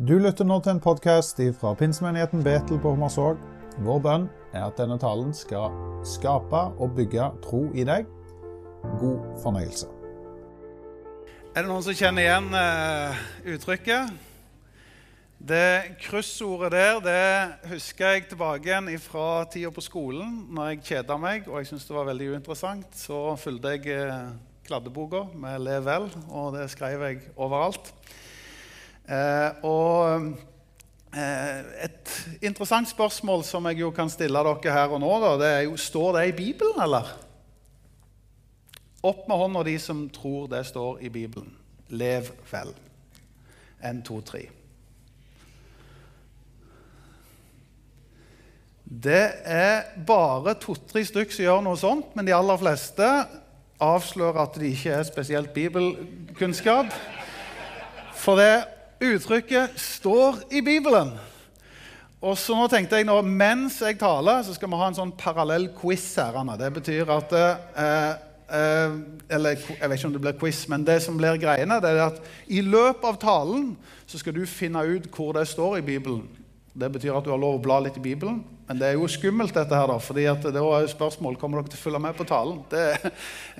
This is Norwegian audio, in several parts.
Du lytter nå til en podkast fra pinsemenigheten Betel på Hommersåk. Vår bønn er at denne talen skal skape og bygge tro i deg. God fornøyelse. Er det noen som kjenner igjen uh, uttrykket? Det kryssordet der det husker jeg tilbake igjen fra tida på skolen. Når jeg kjeda meg og jeg syntes det var veldig uinteressant, så fulgte jeg uh, kladdeboka med 'Lev vel', og det skrev jeg overalt. Eh, og eh, et interessant spørsmål som jeg jo kan stille dere her og nå, da, det er jo Står det i Bibelen, eller? Opp med hånda de som tror det står i Bibelen. Lev vel. En, to, tre. Det er bare to-tre stykk som gjør noe sånt, men de aller fleste avslører at de ikke er spesielt bibelkunnskap. For det uttrykket står i Bibelen. Og så nå tenkte jeg nå, Mens jeg taler, så skal vi ha en sånn parallell quiz her. Anna. Det betyr at eh, eh, Eller jeg vet ikke om det blir quiz, men det som blir greiene, det er at i løpet av talen så skal du finne ut hvor det står i Bibelen. Det betyr at du har lov å bla litt i Bibelen. Men det er jo skummelt, dette her, da, fordi at det jo spørsmål kommer dere til å følge med på talen. Det,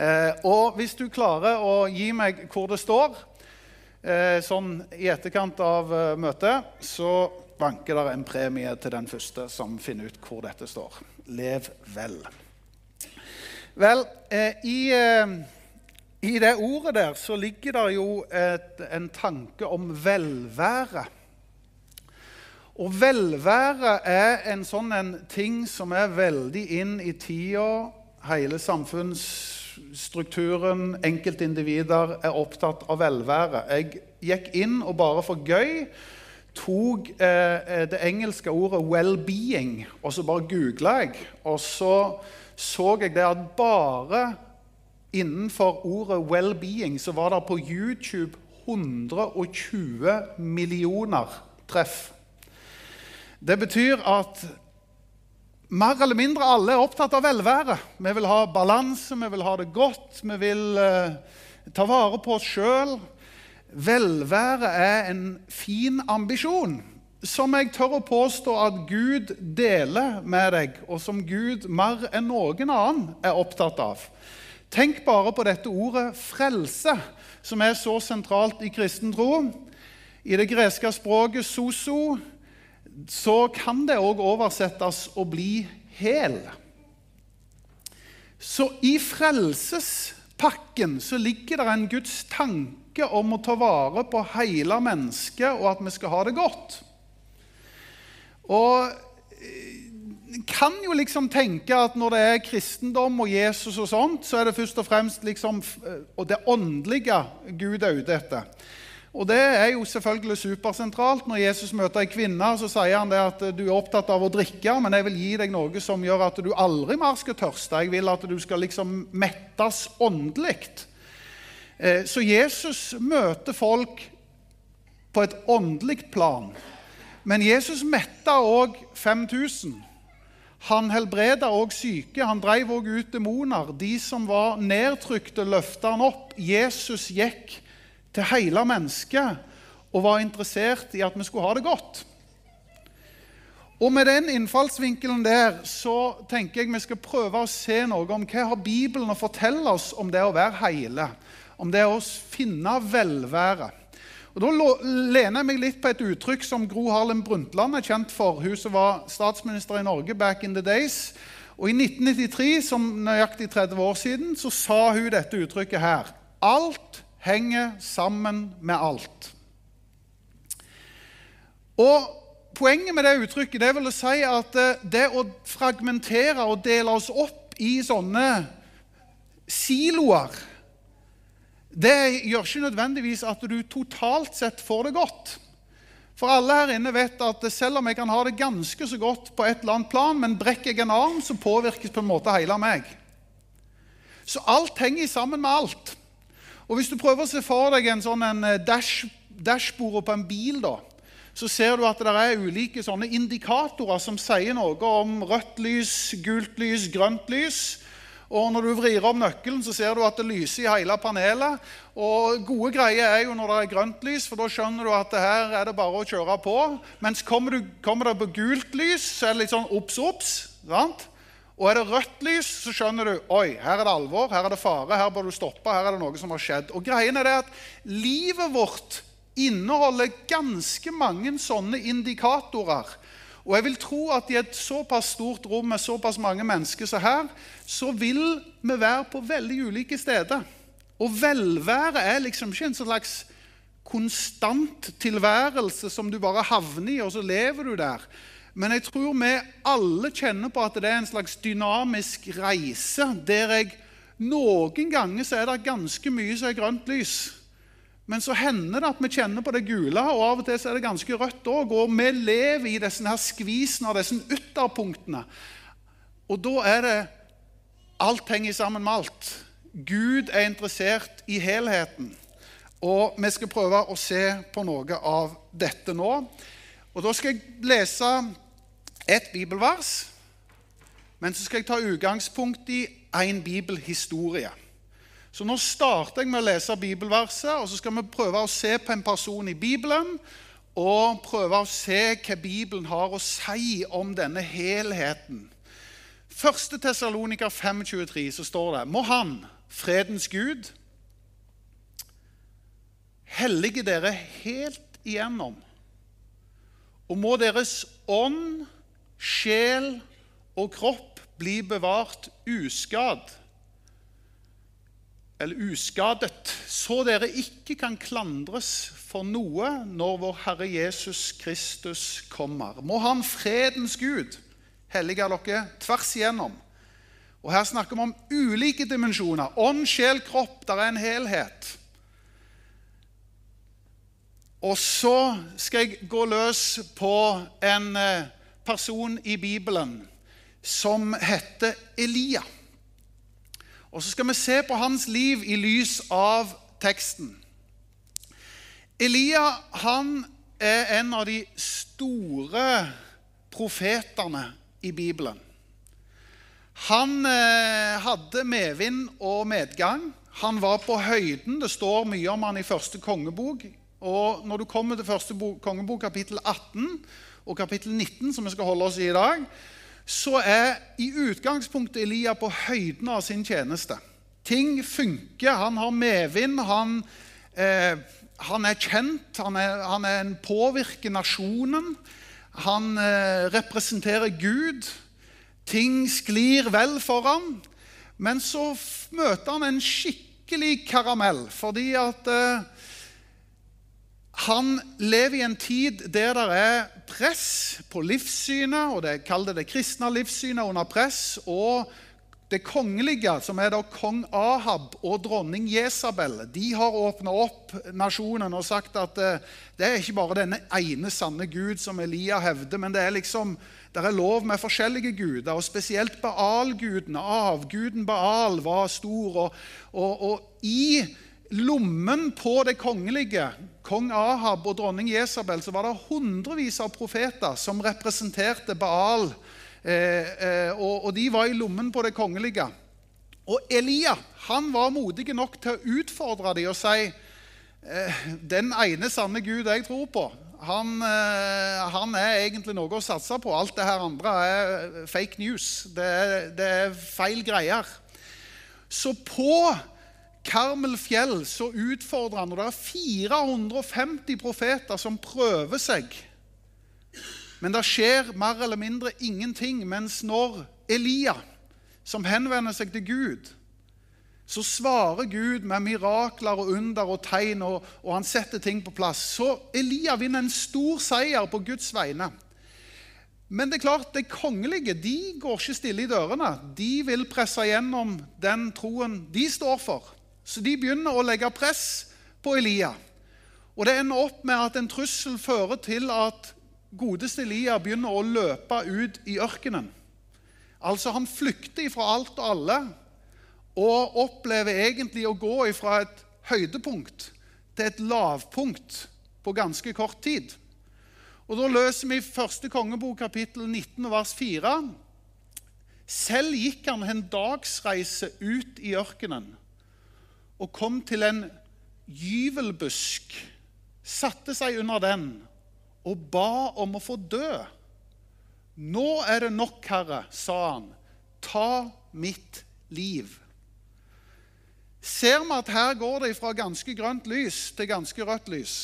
eh, og hvis du klarer å gi meg hvor det står, sånn i etterkant av eh, møtet så vanker det en premie til den første som finner ut hvor dette står. Lev vel. Vel, eh, i, i, det ordet der så ligger det jo et, en tanke om velvære. Og velvære er en sånn en ting som er veldig inn i tida, hele samfunns strukturen, enkeltindivider, er opptatt av velvære. Jeg gikk inn og bare for gøy tok eh, det engelske ordet 'well-being', og så bare googla jeg. Og så så jeg det at bare innenfor ordet 'well-being' så var det på YouTube 120 millioner treff. Det betyr at mer eller mindre alle er opptatt av velvære. Vi vil ha balanse, vi vil ha det godt, vi vil uh, ta vare på oss sjøl. Velvære er en fin ambisjon som jeg tør å påstå at Gud deler med deg, og som Gud mer enn noen annen er opptatt av. Tenk bare på dette ordet 'frelse', som er så sentralt i kristen tro. I det greske språket 'soso' så kan det òg oversettes å bli hel. Så i frelsespakken så ligger det en Guds tanke om å ta vare på hele mennesket, og at vi skal ha det godt. Og en kan jo liksom tenke at når det er kristendom og Jesus, og sånt, så er det først og fremst liksom, og det åndelige Gud er ute etter. Og Det er jo selvfølgelig supersentralt. Når Jesus møter ei kvinne, så sier han det at du er opptatt av å drikke, men jeg vil gi deg noe som gjør at du aldri mer skal tørste. Jeg vil at du skal liksom mettes åndelig. Eh, så Jesus møter folk på et åndelig plan. Men Jesus metta òg 5000. Han helbreda òg syke. Han drev òg ut demoner. De som var nedtrykte, løfta han opp. Jesus gikk til hele mennesket og var interessert i at vi skulle ha det godt. Og Med den innfallsvinkelen der så tenker jeg vi skal prøve å se noe om hva har Bibelen å fortelle oss om det å være hele, om det å finne velvære. Og Da lener jeg meg litt på et uttrykk som Gro Harlem Brundtland er kjent for. Hun som var statsminister i Norge back in the days. Og I 1993, som nøyaktig 30 år siden, så sa hun dette uttrykket her. Alt henger sammen med alt. Og Poenget med det uttrykket det vil si at eh, det å fragmentere og dele oss opp i sånne siloer det gjør ikke nødvendigvis at du totalt sett får det godt. For alle her inne vet at selv om jeg kan ha det ganske så godt på et eller annet plan, men brekker jeg en arm, så påvirkes på en måte hele meg. Så alt henger sammen med alt. Og Hvis du prøver å se for deg en sånn en eh, dash, dashbord på en bil, da, så ser du at det er ulike sånne indikatorer som sier noe om rødt lys, gult lys, grønt lys. Og når du vrir om nøkkelen, så ser du at det lyser i hele panelet. Og gode greier er jo når det er grønt lys, for da skjønner du at det her er det bare å kjøre på. Mens kommer, du, kommer det på gult lys, så er det litt sånn obs, obs. Og er det rødt lys, så skjønner du oi, her er det alvor, her er det fare, her bør du stoppe, her er det noe som har skjedd. Og greien er det at livet vårt inneholder ganske mange sånne indikatorer og jeg vil tro at i et såpass stort rom med såpass mange mennesker som her, så vil vi være på veldig ulike steder. Og velvære er liksom ikke en slags konstant tilværelse som du bare havner i, og så lever du der. Men jeg tror vi alle kjenner på at det er en slags dynamisk reise der jeg noen ganger så er det ganske mye som er grønt lys. Men så hender det at vi kjenner på det gule, og av og til er det ganske rødt òg. Og vi lever i disse her skvisene og disse ytterpunktene. Og da er det Alt henger sammen med alt. Gud er interessert i helheten. Og vi skal prøve å se på noe av dette nå. Og Da skal jeg lese et bibelvers, men så skal jeg ta utgangspunkt i en bibelhistorie. Så nå starter jeg med å lese bibelverset, og så skal vi prøve å se på en person i Bibelen. Og prøve å se hva Bibelen har å si om denne helheten. 1. Tessalonika 5,23 så står det Må Han, fredens Gud, hellige dere helt igjennom. Og må deres ånd, sjel og kropp blir bevart uskadd eller uskadet, så dere ikke kan klandres for noe når vår Herre Jesus Kristus kommer. Må Han fredens Gud hellige dere tvers igjennom. Og Her snakker vi om ulike dimensjoner. Ånd, sjel, kropp. Der er en helhet. Og så skal jeg gå løs på en eh, person i Bibelen som heter Elia. Og så skal vi se på hans liv i lys av teksten. Elia han er en av de store profetene i Bibelen. Han eh, hadde medvind og medgang. Han var på høyden. Det står mye om han i første kongebok. Og når du kommer til første kongebok, kapittel 18 og kapittel 19, som vi skal holde oss i i dag, så er i utgangspunktet Elia på høyden av sin tjeneste. Ting funker. Han har medvind. Han, eh, han er kjent. Han, er, han er en påvirker nasjonen. Han eh, representerer Gud. Ting sklir vel for ham. Men så møter han en skikkelig karamell, fordi at eh, han lever i en tid der det er press på livssynet, og det kaller det kristne livssynet under press. og det kongelige, som er da kong Ahab og dronning Jesabel, de har åpna opp nasjonen og sagt at eh, det er ikke bare denne ene sanne Gud som Elia hevder, men det er liksom, det er lov med forskjellige guder. og Spesielt Baal-guden, avguden Baal, var stor. Og, og, og i lommen på det kongelige, kong Ahab og dronning Jesabel, så var det hundrevis av profeter som representerte Baal. Eh, eh, og, og, de var i lommen på det kongelige. Og Elia han var modig nok til å utfordre dem og si eh, den ene sanne Gud jeg tror på, han, eh, han, er egentlig noe å satse på. Alt det her andre er fake news. Det det er feil greier. Så på Karmel fjell så utfordrer han, og det er 450 profeter som prøver seg. Men det skjer mer eller mindre ingenting. Mens når Elia, som henvender seg til Gud, så svarer Gud med mirakler og under og tegn, og, og han setter ting på plass. Så Elia vinner en stor seier på Guds vegne. Men det er klart, de kongelige de går ikke stille i dørene. De vil presse gjennom den troen de står for. Så de begynner å legge press på Elia. Og det ender opp med at en trussel fører til at godeste Elia begynner å løpe ut i ørkenen. Altså Han flykter fra alt og alle og opplever egentlig å gå fra et høydepunkt til et lavpunkt på ganske kort tid. Og Da løser vi første kongebok kapittel 19 vers 4. Selv gikk han en dagsreise ut i ørkenen og kom til en gyvelbusk, satte seg under den og ba om å få dø. Nå er det nok, Herre, sa han. Ta mitt liv. Ser vi at her går det fra ganske grønt lys til ganske rødt lys.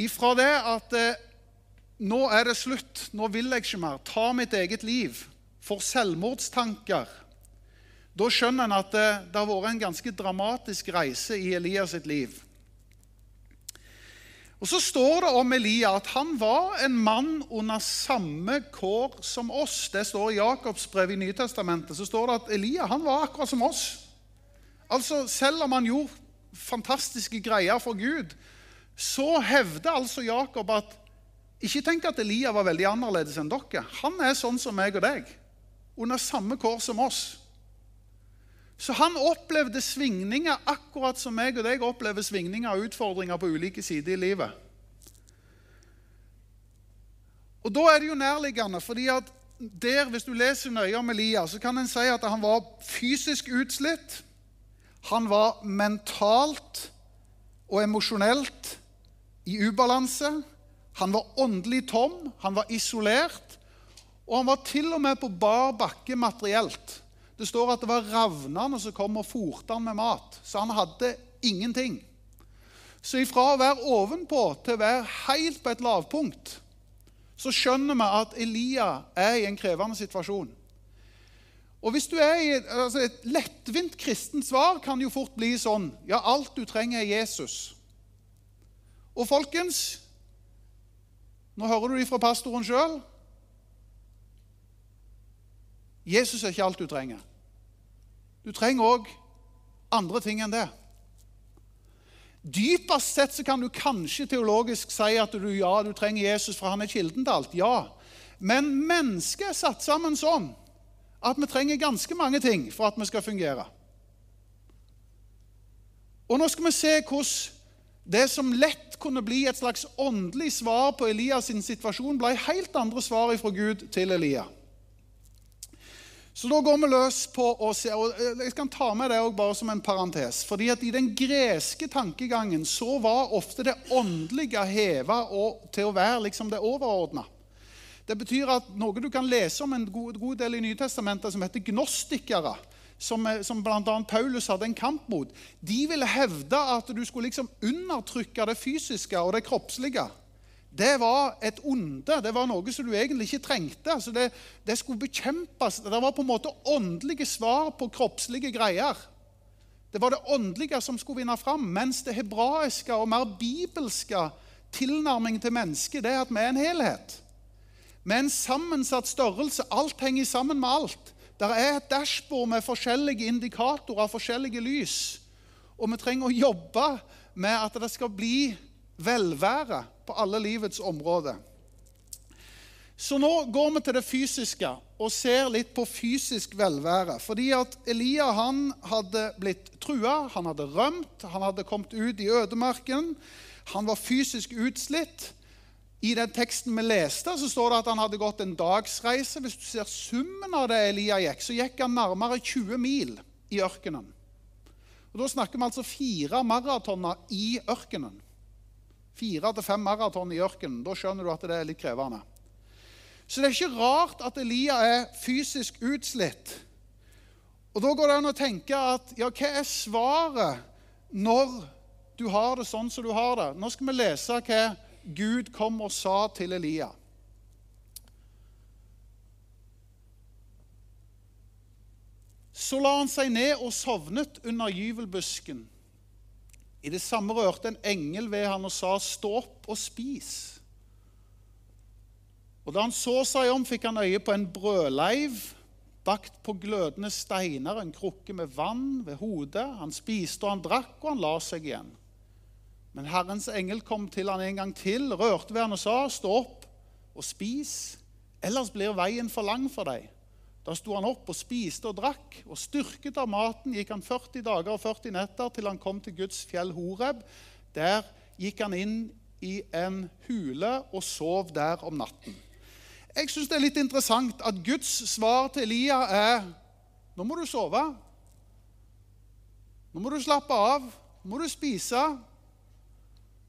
Ifra det at eh, nå er det slutt, nå vil jeg ikke mer, ta mitt eget liv, for selvmordstanker Da skjønner en at det, det har vært en ganske dramatisk reise i Elias sitt liv. Og Så står det om Elia at han var en mann under samme kår som oss. Det står i Jakobs brev i Nytestamentet. så står det at Elia han var akkurat som oss. Altså, Selv om han gjorde fantastiske greier for Gud, så hevder altså Jakob at ikke tenk at Elia var veldig annerledes enn dere. Han er sånn som meg og deg, under samme kår som oss. Så han opplevde svingninger akkurat som meg og deg opplever svingninger og utfordringer på ulike sider i livet. Og Da er det jo nærliggende, fordi at der, hvis du leser nøye om Elia, så kan en si at han var fysisk utslitt. Han var mentalt og emosjonelt i ubalanse. Han var åndelig tom, han var isolert, og han var til og med på bar bakke materielt. Det står at det var ravnene som kom og fòrte han med mat. Så han hadde ingenting. Så ifra å være ovenpå til å være helt på et lavpunkt, så skjønner vi at Elia er i en krevende situasjon. Og hvis du er i altså Et lettvint kristent svar kan jo fort bli sånn Ja, alt du trenger, er Jesus. Og folkens, nå hører du det fra pastoren sjøl. Jesus er ikke alt du trenger. Du trenger òg andre ting enn det. Dypest sett så kan du kanskje teologisk si at du, ja, du trenger Jesus, for han er kilden til alt. Ja. Men mennesket er satt sammen sånn at vi trenger ganske mange ting for at vi skal fungere. Og nå skal vi se hvordan det som lett kunne bli et slags åndelig svar på Elias' sin situasjon, ble helt andre svar fra Gud til Elia. Så da går vi løs på å se og Jeg kan ta med det bare som en parentes. fordi at I den greske tankegangen så var ofte det åndelige heva til å være liksom det overordna. Det betyr at noe du kan lese om en god, god del i Nytestamentet, som heter gnostikere, som, som bl.a. Paulus hadde en kamp mot, de ville hevde at du skulle liksom undertrykke det fysiske og det kroppslige det var et onde. Det var noe som du egentlig ikke trengte. Altså det, det, skulle bekjempes. Det var på en måte åndelige svar på kroppslige greier. Det var det åndelige som skulle vinne fram, mens det hebraiske og mer bibelske tilnærming til mennesket det er at vi er en helhet. Med en sammensatt størrelse. Alt henger sammen med alt. Det er et dashbord med forskjellige indikatorer, forskjellige lys. Og vi trenger å jobbe med at det skal bli velvære på alle livets områder. Så nå går vi til det fysiske og ser litt på fysisk velvære. Fordi at Elia han hadde blitt trua, han hadde rømt, han hadde kommet ut i ødemarken. Han var fysisk utslitt. I den teksten vi leste, så står det at han hadde gått en dagsreise. Hvis du ser summen av det Elia gikk, så gikk han nærmere 20 mil i ørkenen. Og Da snakker vi altså fire maratoner i ørkenen fire til fem maraton i ørkenen. Da skjønner du at det er litt krevende. Så det er ikke rart at Elia er fysisk utslitt. Og Da går det an å tenke at ja, hva er svaret når du har det sånn som du har det? Nå skal vi lese hva Gud kom og sa til Elia. Så la han seg ned og sovnet under gyvelbusken. I det samme rørte en engel ved han og sa, 'Stå opp og spis.' Og Da han så seg om, fikk han øye på en brødleiv bakt på glødende steiner, en krukke med vann ved hodet. Han spiste og han drakk, og han la seg igjen. Men Herrens engel kom til han en gang til, rørte ved han og sa, 'Stå opp og spis, ellers blir veien for lang for deg.' Da sto han opp og spiste og drakk, og styrket av maten gikk han 40 dager og 40 netter til han kom til Guds fjell Horeb. Der gikk han inn i en hule og sov der om natten. jeg syns det er litt interessant at Guds svar til Elia er nå må du sove. Nå må du slappe av. Nå må du spise.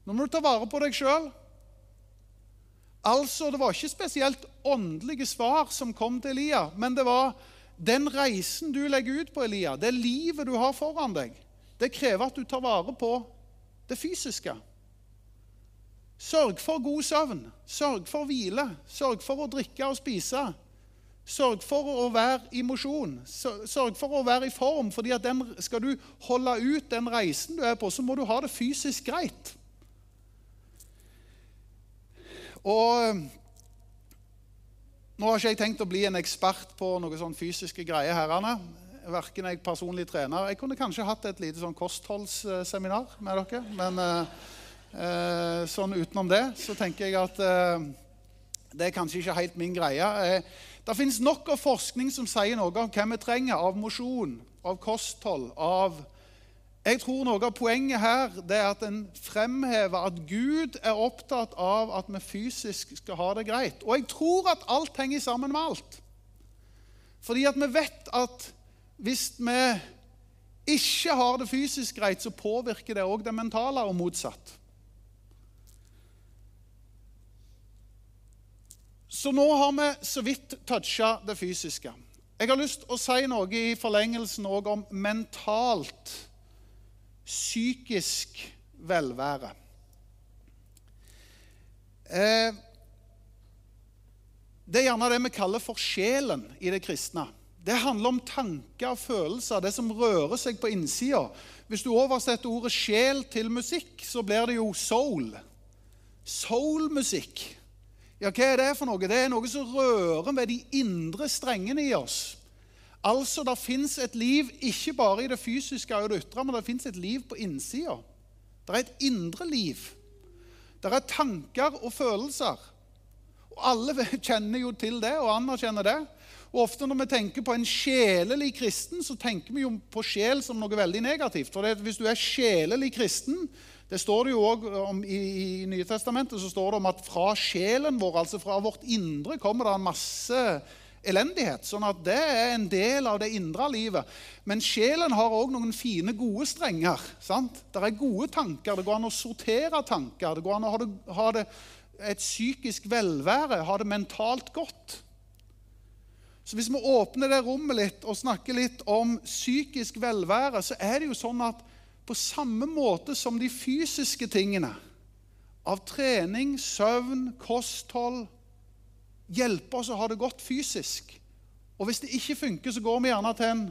Nå må du ta vare på deg sjøl. Altså, Det var ikke spesielt åndelige svar som kom til Elia, men det var den reisen du legger ut på, Elia, det livet du har foran deg, det krever at du tar vare på det fysiske. Sørg for god søvn, sørg for hvile, sørg for å drikke og spise. Sørg for å være i mosjon, sørg for å være i form. fordi at den, Skal du holde ut den reisen du er på, så må du ha det fysisk greit. Og Nå har ikke jeg tenkt å bli en ekspert på noen sånn fysiske greier. herrene. Verken jeg personlig trener. Jeg kunne kanskje hatt et lite sånn kostholdsseminar med dere. Men eh, sånn utenom det så tenker jeg at eh, det er kanskje ikke helt min greie. Eh, det finnes nok av forskning som sier noe om hva vi trenger av mosjon, av kosthold, av jeg tror Noe av poenget her det er at en fremhever at Gud er opptatt av at vi fysisk skal ha det greit. Og jeg tror at alt henger sammen med alt. Fordi at vi vet at hvis vi ikke har det fysisk greit, så påvirker det òg det mentale, og motsatt. Så nå har vi så vidt toucha det fysiske. Jeg har lyst til å si noe i forlengelsen òg om mentalt psykisk velvære. Eh, det er gjerne det vi kaller for sjelen i det kristne. Det handler om tanker og følelser, det som rører seg på innsida. Hvis du oversetter ordet sjel til musikk, så blir det jo soul. Soul-musikk. Ja, hva er det for noe? Det er noe som rører ved de indre strengene i oss. Altså, det fins et liv ikke bare i det fysiske og det ytre, men det fins et liv på innsida. Det er et indre liv. Det er tanker og følelser. Og Alle kjenner jo til det og anerkjenner det. Og Ofte når vi tenker på en sjelelig kristen, så tenker vi jo på sjel som noe veldig negativt. For Hvis du er sjelelig kristen, det står det jo også om I, i Nye Testamentet så står det om at fra sjelen vår, altså fra vårt indre, kommer det en masse elendighet. Sånn at det er en del av det indre livet. Men sjelen har òg noen fine, gode strenger. sant? Det er gode tanker. Det går an å sortere tanker. Det går an å ha, det, ha det, et psykisk velvære, ha det mentalt godt. Så Hvis vi åpner det rommet litt og snakker litt om psykisk velvære, så er det jo sånn at på samme måte som de fysiske tingene, av trening, søvn, kosthold, hjelpe oss å ha det godt fysisk. Og hvis det ikke funker, så går vi gjerne til en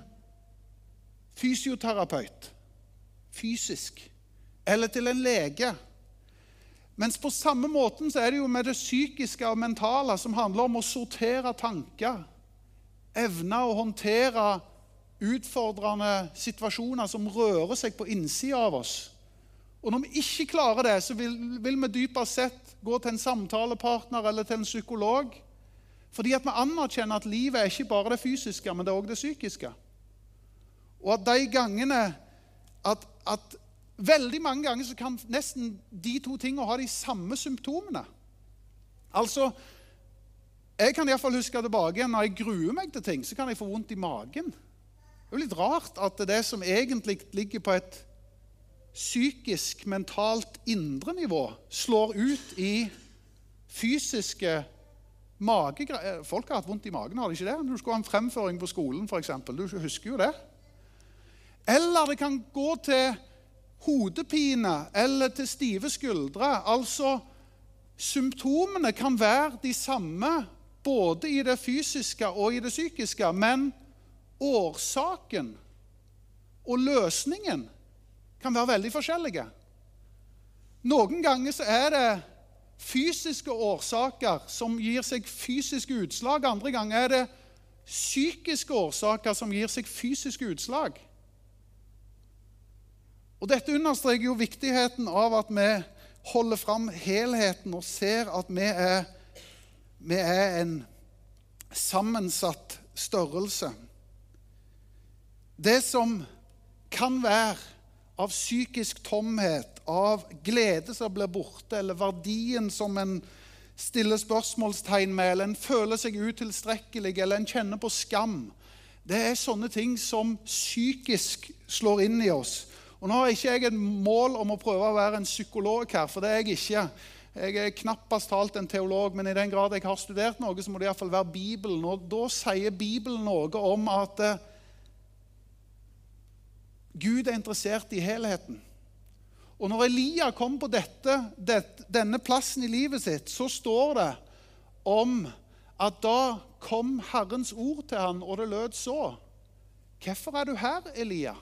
fysioterapeut fysisk. Eller til en lege. Mens på samme måten så er det jo med det psykiske og mentale som handler om å sortere tanker. Evne å håndtere utfordrende situasjoner som rører seg på innsida av oss. Og når vi ikke klarer det, så vil, vil vi dypest sett gå til en samtalepartner eller til en psykolog fordi at vi anerkjenner at livet er ikke bare det fysiske, men det er òg det psykiske. Og at de gangene at, at Veldig mange ganger så kan nesten de to tingene ha de samme symptomene. Altså, Jeg kan iallfall huske tilbake når jeg gruer meg til ting, så kan jeg få vondt i magen. Det er jo litt rart at det som egentlig ligger på et psykisk, mentalt indre nivå, slår ut i fysiske. Folk har hatt vondt i magen, har de ikke det? Når du skulle ha en fremføring på skolen, f.eks. Du husker jo det. Eller det kan gå til hodepine eller til stive skuldre. Altså Symptomene kan være de samme både i det fysiske og i det psykiske, men årsaken og løsningen kan være veldig forskjellige. Noen ganger så er det fysiske årsaker som gir seg fysiske utslag. Andre ganger er det psykiske årsaker som gir seg fysiske utslag. Og Dette understreker jo viktigheten av at vi holder fram helheten og ser at vi er, vi er en sammensatt størrelse. Det som kan være av psykisk tomhet, av glede som blir borte, eller verdien som en stiller spørsmålstegn med, eller en føler seg utilstrekkelig, eller en kjenner på skam. Det er sånne ting som psykisk slår inn i oss. Og Nå har ikke jeg et mål om å prøve å være en psykolog her, for det er jeg ikke. Jeg er knappast talt en teolog, men i den grad jeg har studert noe, så må det iallfall være Bibelen. Og da sier Bibelen noe om at eh, Gud er interessert i helheten. Og når Elia kom på dette, denne plassen i livet sitt, så står det om at da kom Herrens ord til han, og det lød så. Hvorfor er du her, Elia?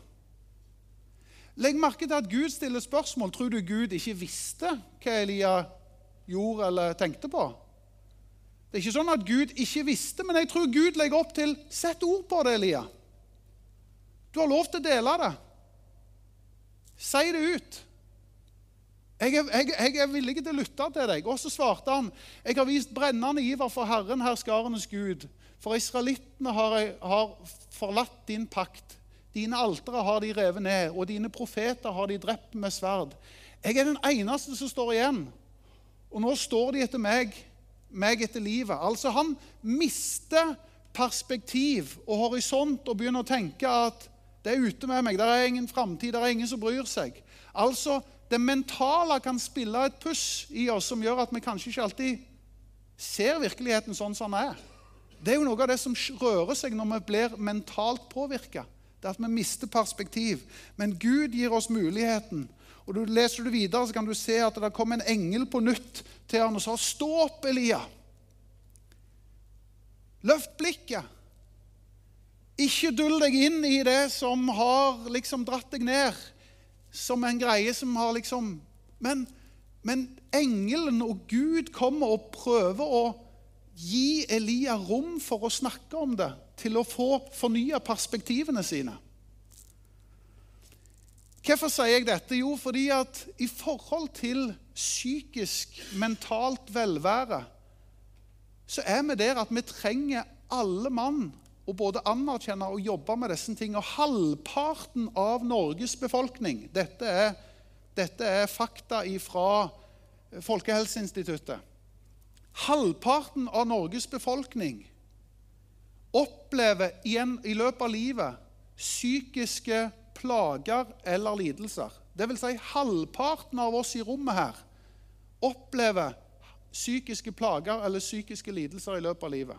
Legg merke til at Gud stiller spørsmål. Tror du Gud ikke visste hva Elia gjorde eller tenkte på? Det er ikke sånn at Gud ikke visste, men jeg tror Gud legger opp til Sett ord på det, Elia. Du har lov til å dele det. Si det ut. Jeg er, jeg, jeg er, villig til å lytte til deg. Og så svarte han, jeg har vist brennende iver for Herren, herskarenes Gud. For israelittene har, har forlatt din pakt. Dine altere har de revet ned, og dine profeter har de drept med sverd. Jeg er den eneste som står igjen. Og nå står de etter meg, meg etter livet. Altså, han mister perspektiv og horisont og begynner å tenke at det er ute med meg, det er ingen framtid, det er ingen som bryr seg. Altså, det mentale kan spille et puss i oss som gjør at vi kanskje ikke alltid ser virkeligheten sånn som den er. Det er jo noe av det som rører seg når vi blir mentalt påvirka. Det er at vi mister perspektiv. Men Gud gir oss muligheten. Og du Leser du videre, så kan du se at det kom en engel på nytt til han og sa, 'Stå opp, Elia. Løft blikket. Ikke dull deg inn i det som har liksom dratt deg ned.' som en greie som har liksom Men, men engelen og Gud kommer og prøver å gi Elia rom for å snakke om det, til å få fornya perspektivene sine. Hvorfor sier jeg dette? Jo, fordi at i forhold til psykisk, mentalt velvære, så er vi der at vi trenger alle mann å både anerkjenne og jobbe med disse tingene. Halvparten av Norges befolkning Dette er, dette er fakta fra Folkehelseinstituttet. Halvparten av Norges befolkning opplever igjen i løpet av livet psykiske plager eller lidelser. Vil si halvparten av oss i rommet her opplever psykiske plager eller psykiske lidelser i løpet av livet.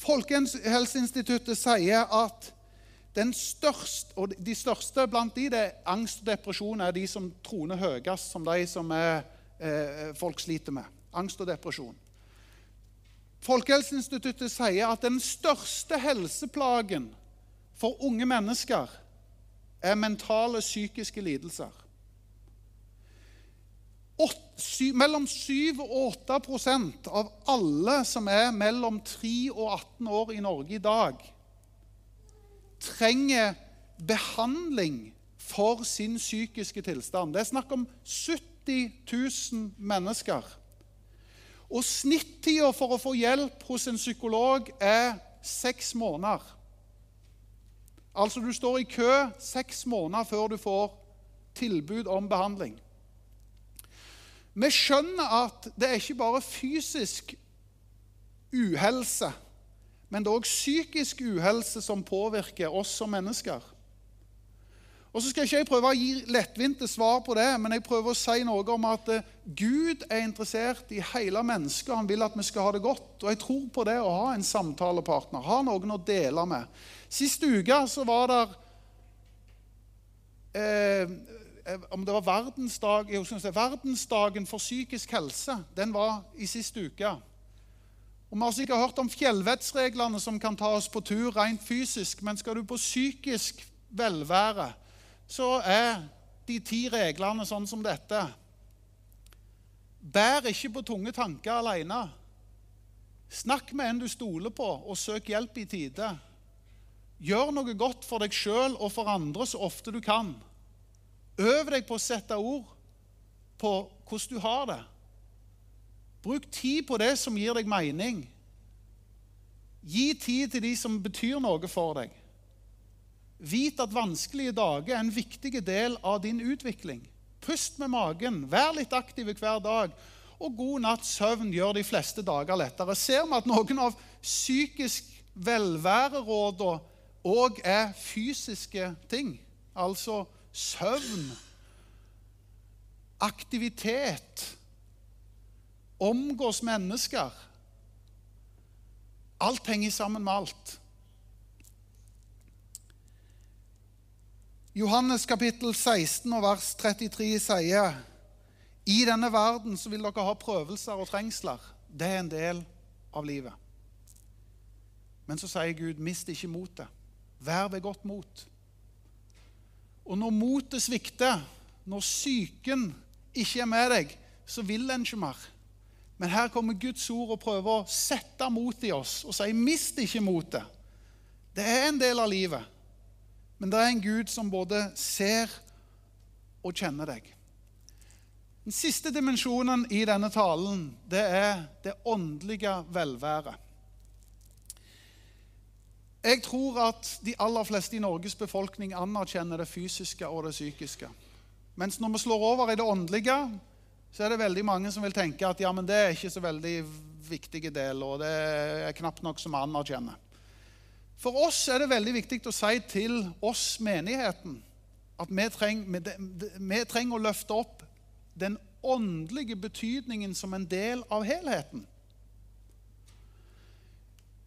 Folkehelseinstituttet sier at største, og de største blant de, det er angst og depresjon er de som troner høyest som de som er, eh, folk sliter med. Angst og depresjon. Folkehelseinstituttet sier at den største helseplagen for unge mennesker er mentale psykiske lidelser mellom 7 og 8% av alle som er mellom 3 og 18 år i Norge i dag, trenger behandling for sin psykiske tilstand. Det er snakk om 70 000 mennesker. Og snittida for å få hjelp hos en psykolog er seks måneder. Altså du står i kø seks måneder før du får tilbud om behandling. Vi skjønner at det er ikke bare fysisk uhelse, men det er òg psykisk uhelse som påvirker oss som mennesker. Og så skal ikke jeg prøve å gi lettvinte svar på det, men jeg prøver å si noe om at eh, Gud er interessert i hele mennesket. Han vil at vi skal ha det godt. Og jeg tror på det å ha en samtalepartner, ha noen å dele med. Sist uke så var det Eh, om det var verdensdag, jeg verdensdagen for psykisk helse. Den var i siste uke. Og Vi har sikkert hørt om fjellvettsreglene som kan ta oss på tur rent fysisk. Men skal du på psykisk velvære, så er de ti reglene sånn som dette. Bær ikke på tunge tanker alene. Snakk med en du stoler på, og søk hjelp i tide. Gjør noe godt for deg sjøl og for andre så ofte du kan. Øv deg på å sette ord på hvordan du har det. Bruk tid på det som gir deg mening. Gi tid til de som betyr noe for deg. Vit at vanskelige dager er en viktig del av din utvikling. Pust med magen, vær litt aktiv hver dag. og god natts søvn gjør de fleste dager lettere. Ser vi at noen av psykisk velværerådene òg er fysiske ting, altså søvn, aktivitet, omgås mennesker Alt henger sammen med alt. Johannes kapittel 16 og vers 33 sier i denne verden så vil dere ha prøvelser og trengsler. Det er en del av livet. Men så sier Gud, mist ikke motet. Vær ved godt mot. Og når motet svikter, når psyken ikke er med deg, så vil en ikke mer. Men her kommer Guds ord og prøver å sette mot i oss og sier, mist ikke motet. Det er en del av livet. Men det er en Gud som både ser og kjenner deg. Den siste dimensjonen i denne talen det er det åndelige velværet. Jeg tror at de aller fleste i Norges befolkning anerkjenner det fysiske og det psykiske. Mens når vi slår over i det åndelige, så er det veldig mange som vil tenke at ja, men det er ikke så veldig viktige del, og det er knapt nok som vi anerkjenner. For oss er det veldig viktig å si til oss, menigheten, at vi trenger, vi trenger å løfte opp den åndelige betydningen som en del av helheten.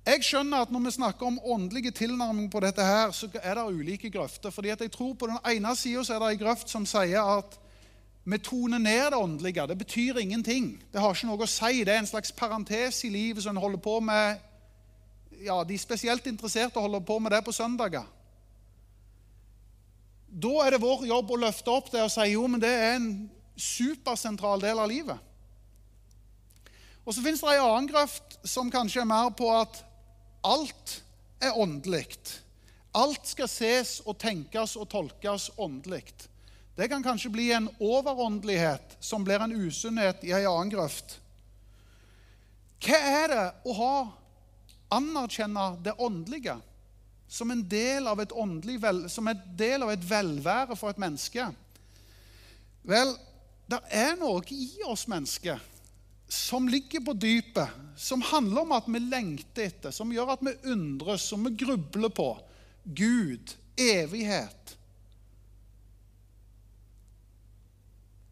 Jeg skjønner at Når vi snakker om åndelige tilnærming på dette, her, så er det ulike grøfter. fordi jeg tror På den ene sida er det en grøft som sier at vi toner ned det åndelige. Det betyr ingenting. Det har ikke noe å si. Det er en slags parentes i livet som en holder på med ja, de spesielt interesserte holder på med det på søndager. Da er det vår jobb å løfte opp det og si jo, men det er en supersentral del av livet. Og Så fins det en annen grøft som kanskje er mer på at alt er åndelig. Alt skal ses og tenkes og tolkes åndelig. Det kan kanskje bli en overåndelighet som blir en usunnhet i en annen grøft. Hva er det å ha anerkjenne det åndelige som en del av et, vel, som en del av et velvære for et menneske. Vel, det er noe i oss mennesker som ligger på dypet, som handler om at vi lengter etter, som gjør at vi undres, som vi grubler på. Gud, evighet.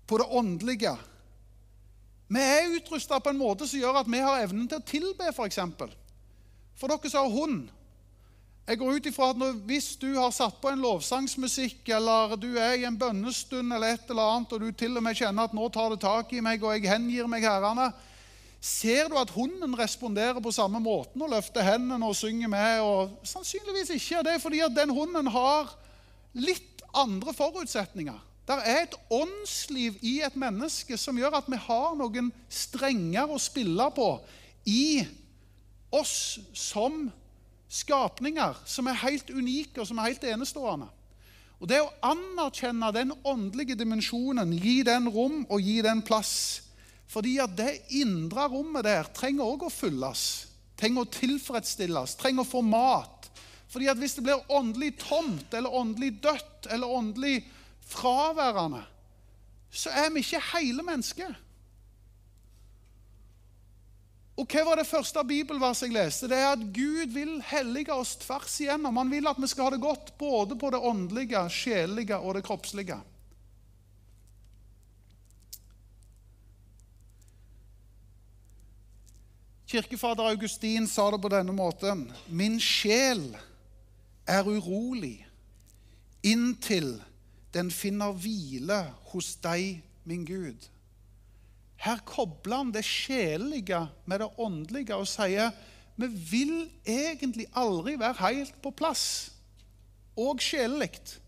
På det åndelige. Vi er utrusta på en måte som gjør at vi har evnen til å tilbe, f.eks. For dere som har hund Jeg går ut ifra at når, hvis du har satt på en lovsangsmusikk, eller du er i en bønnestund eller et eller annet, og du til og med kjenner at 'nå tar det tak i meg, og jeg hengir meg herrene', ser du at hunden responderer på samme måten og løfter hendene og synger med? og Sannsynligvis ikke. Det er fordi at den hunden har litt andre forutsetninger. Det er et åndsliv i et menneske som gjør at vi har noen strenger å spille på i oss som skapninger som er helt unike og som er helt enestående. Og Det å anerkjenne den åndelige dimensjonen, gi den rom og gi den plass Fordi at det indre rommet der trenger òg å fylles, trenger å tilfredsstilles, trenger å få mat. Fordi at Hvis det blir åndelig tomt eller åndelig dødt eller åndelig fraværende, så er vi ikke hele mennesket. Og hva var det første bibelverset jeg leste? Det er at Gud vil hellige oss tvers igjennom. Han vil at vi skal ha det godt både på det åndelige, sjelelige og det kroppslige. Kirkefader Augustin sa det på denne måten.: Min sjel er urolig inntil den finner hvile hos deg, min Gud. Her kobler han det sjelelige med det åndelige og sier vi vil egentlig aldri være helt på plass, og sjelelig,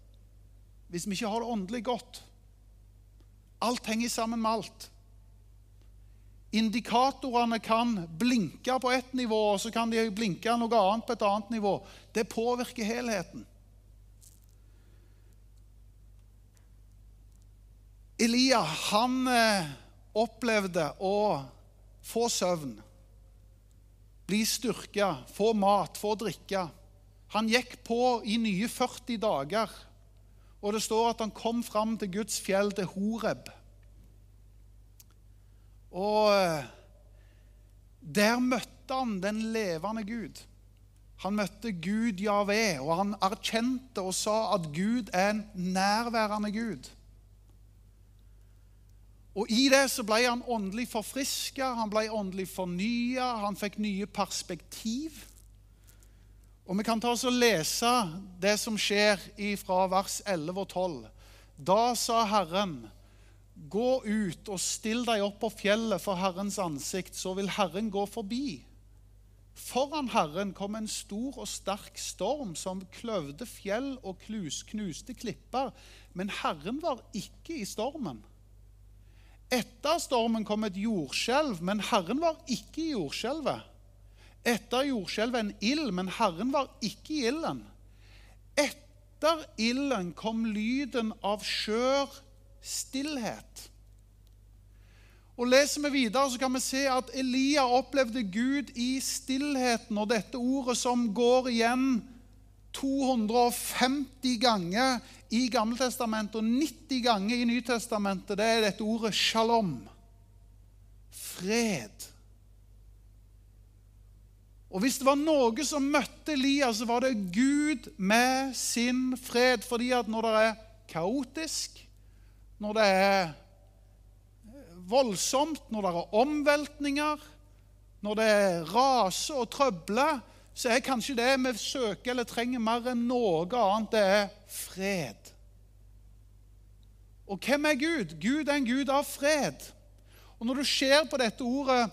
hvis vi ikke har det åndelig godt. Alt henger sammen med alt. Indikatorene kan blinke på ett nivå, og så kan de blinke noe annet på et annet nivå. Det påvirker helheten. Elia han eh, opplevde å få søvn, bli styrka, få mat, få drikke. Han gikk på i nye 40 dager, og det står at han kom fram til Guds fjell, til Horeb. Og eh, der møtte han den levende Gud. Han møtte Gud Javé, og han erkjente og sa at Gud er en nærværende Gud. Og I det så ble han åndelig forfriska, han ble åndelig fornya, han fikk nye perspektiv. Og Vi kan ta oss og lese det som skjer fra vers 11 og 12. Da sa Herren, gå ut og still deg opp på fjellet for Herrens ansikt, så vil Herren gå forbi. Foran Herren kom en stor og sterk storm som kløvde fjell og knuste klipper, men Herren var ikke i stormen. Etter stormen kom et jordskjelv, men Herren var ikke i jordskjelvet. Etter jordskjelvet en ild, men Herren var ikke i ilden. Etter ilden kom lyden av skjør stillhet. Og Leser vi videre, så kan vi se at Elia opplevde Gud i stillheten. Og dette ordet som går igjen 250 ganger i Gammeltestamentet og 90 ganger i Nytestamentet, det er dette ordet shalom. Fred. Og Hvis det var noe som møtte Elias, så var det Gud med sin fred. Fordi at når det er kaotisk, når det er voldsomt, når det er omveltninger, når det er rase og trøbler, så er kanskje det vi søker eller trenger mer enn noe annet, det er fred. Og hvem er Gud? Gud er en Gud av fred. Og Når du ser på dette ordet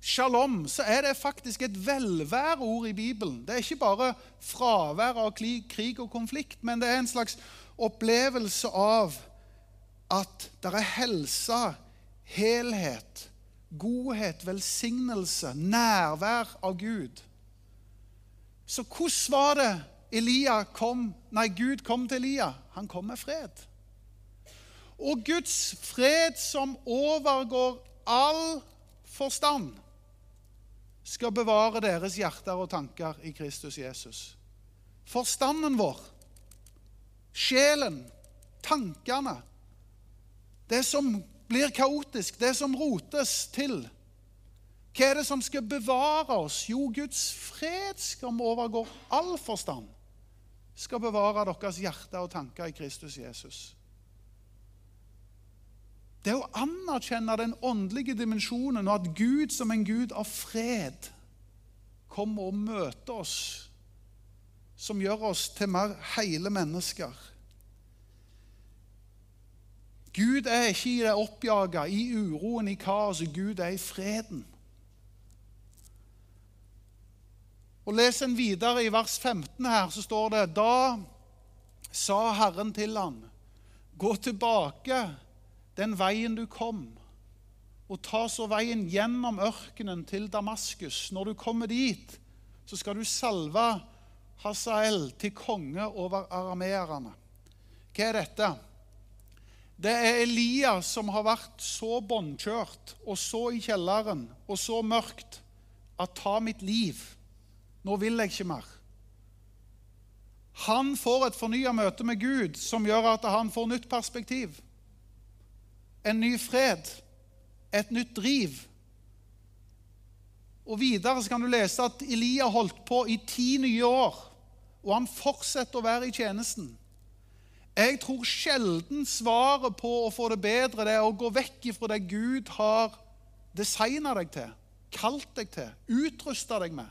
shalom, så er det faktisk et velværeord i Bibelen. Det er ikke bare fravær av krig og konflikt, men det er en slags opplevelse av at det er helse, helhet, godhet, velsignelse, nærvær av Gud. Så hvordan var det Elia kom, nei, Gud kom til Elia? Han kom med fred. Og Guds fred som overgår all forstand, skal bevare deres hjerter og tanker i Kristus Jesus. Forstanden vår, sjelen, tankene, det som blir kaotisk, det som rotes til. Hva er det som skal bevare oss? Jo, Guds fred skal vi overgå all forstand, skal bevare deres hjerte og tanker i Kristus Jesus. Det å anerkjenne den åndelige dimensjonen, og at Gud som en Gud av fred kommer og møter oss, som gjør oss til mer hele mennesker. Gud er ikke i det oppjaga, i uroen, i kaoset. Gud er i freden. Og Les en videre i vers 15 her, så står det Da sa Herren til han, gå tilbake den veien du kom, og ta så veien gjennom ørkenen til Damaskus. Når du kommer dit, så skal du salve Hasael til konge over arameerne. Hva er dette? Det er Elia som har vært så båndkjørt og så i kjelleren og så mørkt at ta mitt liv. Nå vil jeg ikke mer. Han får et fornya møte med Gud som gjør at han får nytt perspektiv en ny fred, et nytt driv. Og Videre så kan du lese at Elia holdt på i ti nye år, og han fortsetter å være i tjenesten. Jeg tror sjelden svaret på å få det bedre det er å gå vekk ifra det Gud har designa deg til, kalt deg til, utrusta deg med.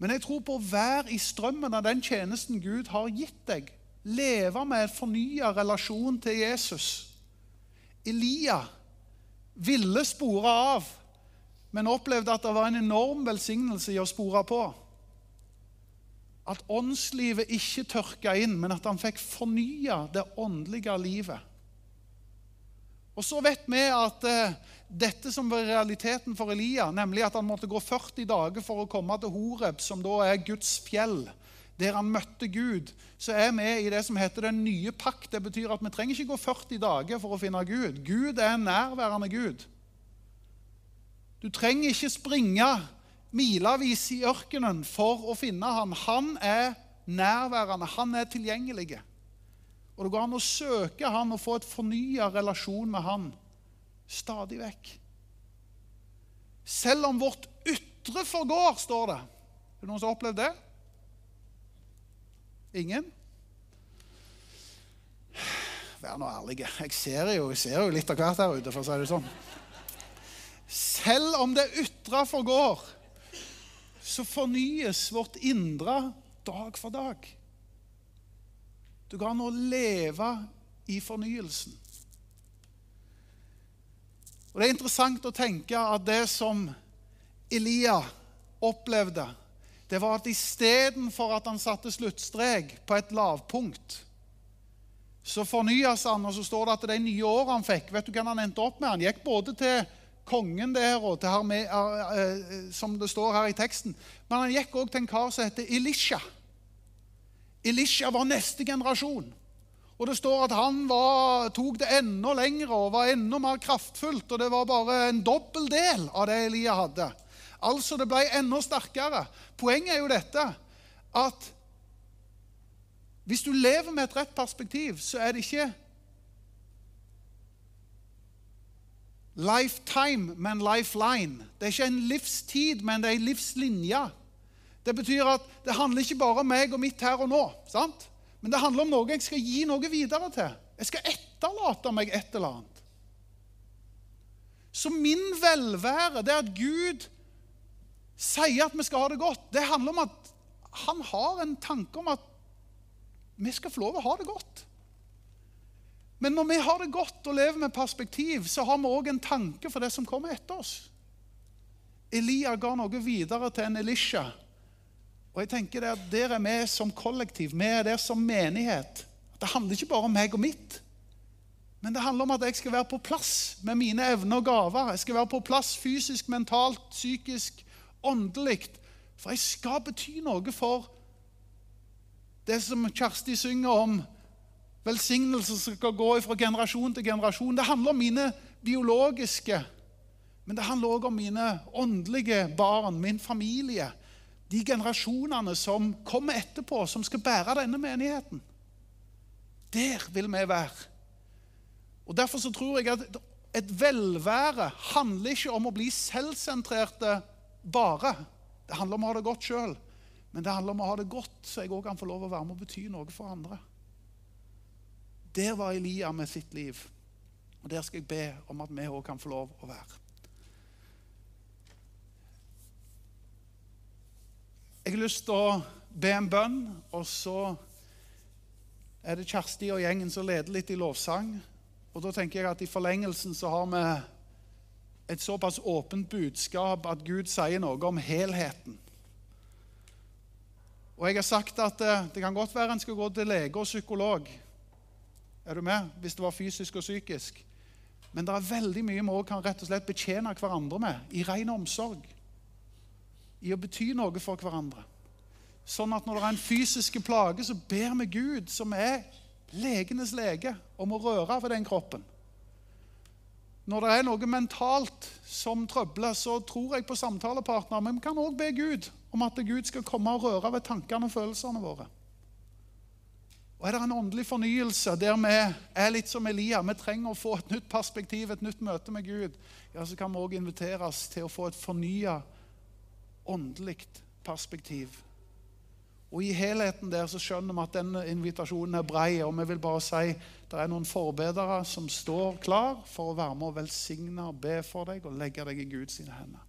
Men jeg tror på å være i strømmen av den tjenesten Gud har gitt deg, leve med en fornya relasjon til Jesus. Elia ville spore av, men opplevde at det var en enorm velsignelse i å spore på. At åndslivet ikke tørka inn, men at han fikk fornya det åndelige livet. Og Så vet vi at eh, dette som var realiteten for Elia, nemlig at han måtte gå 40 dager for å komme til Horeb, som da er Guds fjell, der han møtte Gud, så er vi i det som heter den nye pakt. Det betyr at vi trenger ikke gå 40 dager for å finne Gud. Gud er en nærværende Gud. Du trenger ikke springe milevis i ørkenen for å finne ham. Han er nærværende, han er tilgjengelig. Og Det går an å søke han og få et fornya relasjon med han Stadig vekk. Selv om vårt ytre forgår, står det. Er det noen som har opplevd det? Ingen? Vær nå ærlige. Jeg ser jo, jeg ser jo litt av hvert her ute, for å si det sånn. Selv om det ytre forgår, så fornyes vårt indre dag for dag. Du går an å leve i fornyelsen. Og Det er interessant å tenke at det som Elia opplevde, det var at istedenfor at han satte sluttstrek på et lavpunkt, så fornyes han, og så står det at de nye årene han fikk Vet du hva han endte opp med? Han gikk både til kongen der og til her med, uh, som det står her i teksten, men han gikk òg til en kar som heter Elisha. Elisha var neste generasjon. Og det står at han var, tok det enda lenger og var enda mer kraftfullt. Og det var bare en dobbel del av det Elia hadde. Altså, det ble enda sterkere. Poenget er jo dette at hvis du lever med et rett perspektiv, så er det ikke lifetime, men lifeline. Det er ikke en livstid, men det er en livslinje. Det betyr at det handler ikke bare om meg og mitt her og nå. sant? Men det handler om noe jeg skal gi noe videre til. Jeg skal etterlate meg et eller annet. Så min velvære, det at Gud sier at vi skal ha det godt, det handler om at han har en tanke om at vi skal få lov å ha det godt. Men når vi har det godt og lever med perspektiv, så har vi òg en tanke for det som kommer etter oss. Elia ga noe videre til en Elisha og jeg tenker det at Der er vi som kollektiv, vi er der som menighet. Det handler ikke bare om meg og mitt, men det handler om at jeg skal være på plass med mine evner og gaver. Jeg skal være på plass fysisk, mentalt, psykisk, åndelig. For jeg skal bety noe for det som Kjersti synger om, velsignelse som skal gå fra generasjon til generasjon. Det handler om mine biologiske, men det handler òg om mine åndelige barn, min familie de generasjonene som kommer etterpå, som skal bære denne menigheten. Der vil vi være. Og Derfor så tror jeg at et velvære handler ikke om å bli selvsentrerte bare. Det handler om å ha det godt sjøl. Men det handler om å ha det godt, så jeg òg kan få lov å være med og bety noe for andre. Der var Elia med sitt liv. Og der skal jeg be om at vi òg kan få lov å være. Jeg lyst til å be en bønn, og så er det Kjersti og gjengen som leder litt i lovsang. Og da tenker jeg at i forlengelsen så har vi et såpass åpent budskap at Gud sier noe om helheten. Og jeg har sagt at det, det kan godt være en skal gå til lege og psykolog. Er du med? Hvis det var fysisk og psykisk. Men det er veldig mye vi kan rett og slett betjene hverandre med i ren omsorg i å bety noe for hverandre. Sånn at når det er en fysisk plage, så ber vi Gud, som er legenes lege, om å røre ved den kroppen. Når det er noe mentalt som trøbler, så tror jeg på samtalepartner. Men vi kan òg be Gud om at Gud skal komme og røre ved tankene og følelsene våre. Og Er det en åndelig fornyelse der vi er litt som Elia, vi trenger å få et nytt perspektiv, et nytt møte med Gud, ja, så kan vi òg inviteres til å få et fornya åndelig perspektiv. Og I helheten der så skjønner vi at denne invitasjonen er brei. Og vi vil bare si det er noen forbedere som står klar for å være med og velsigne og be for deg og legge deg i Guds hender.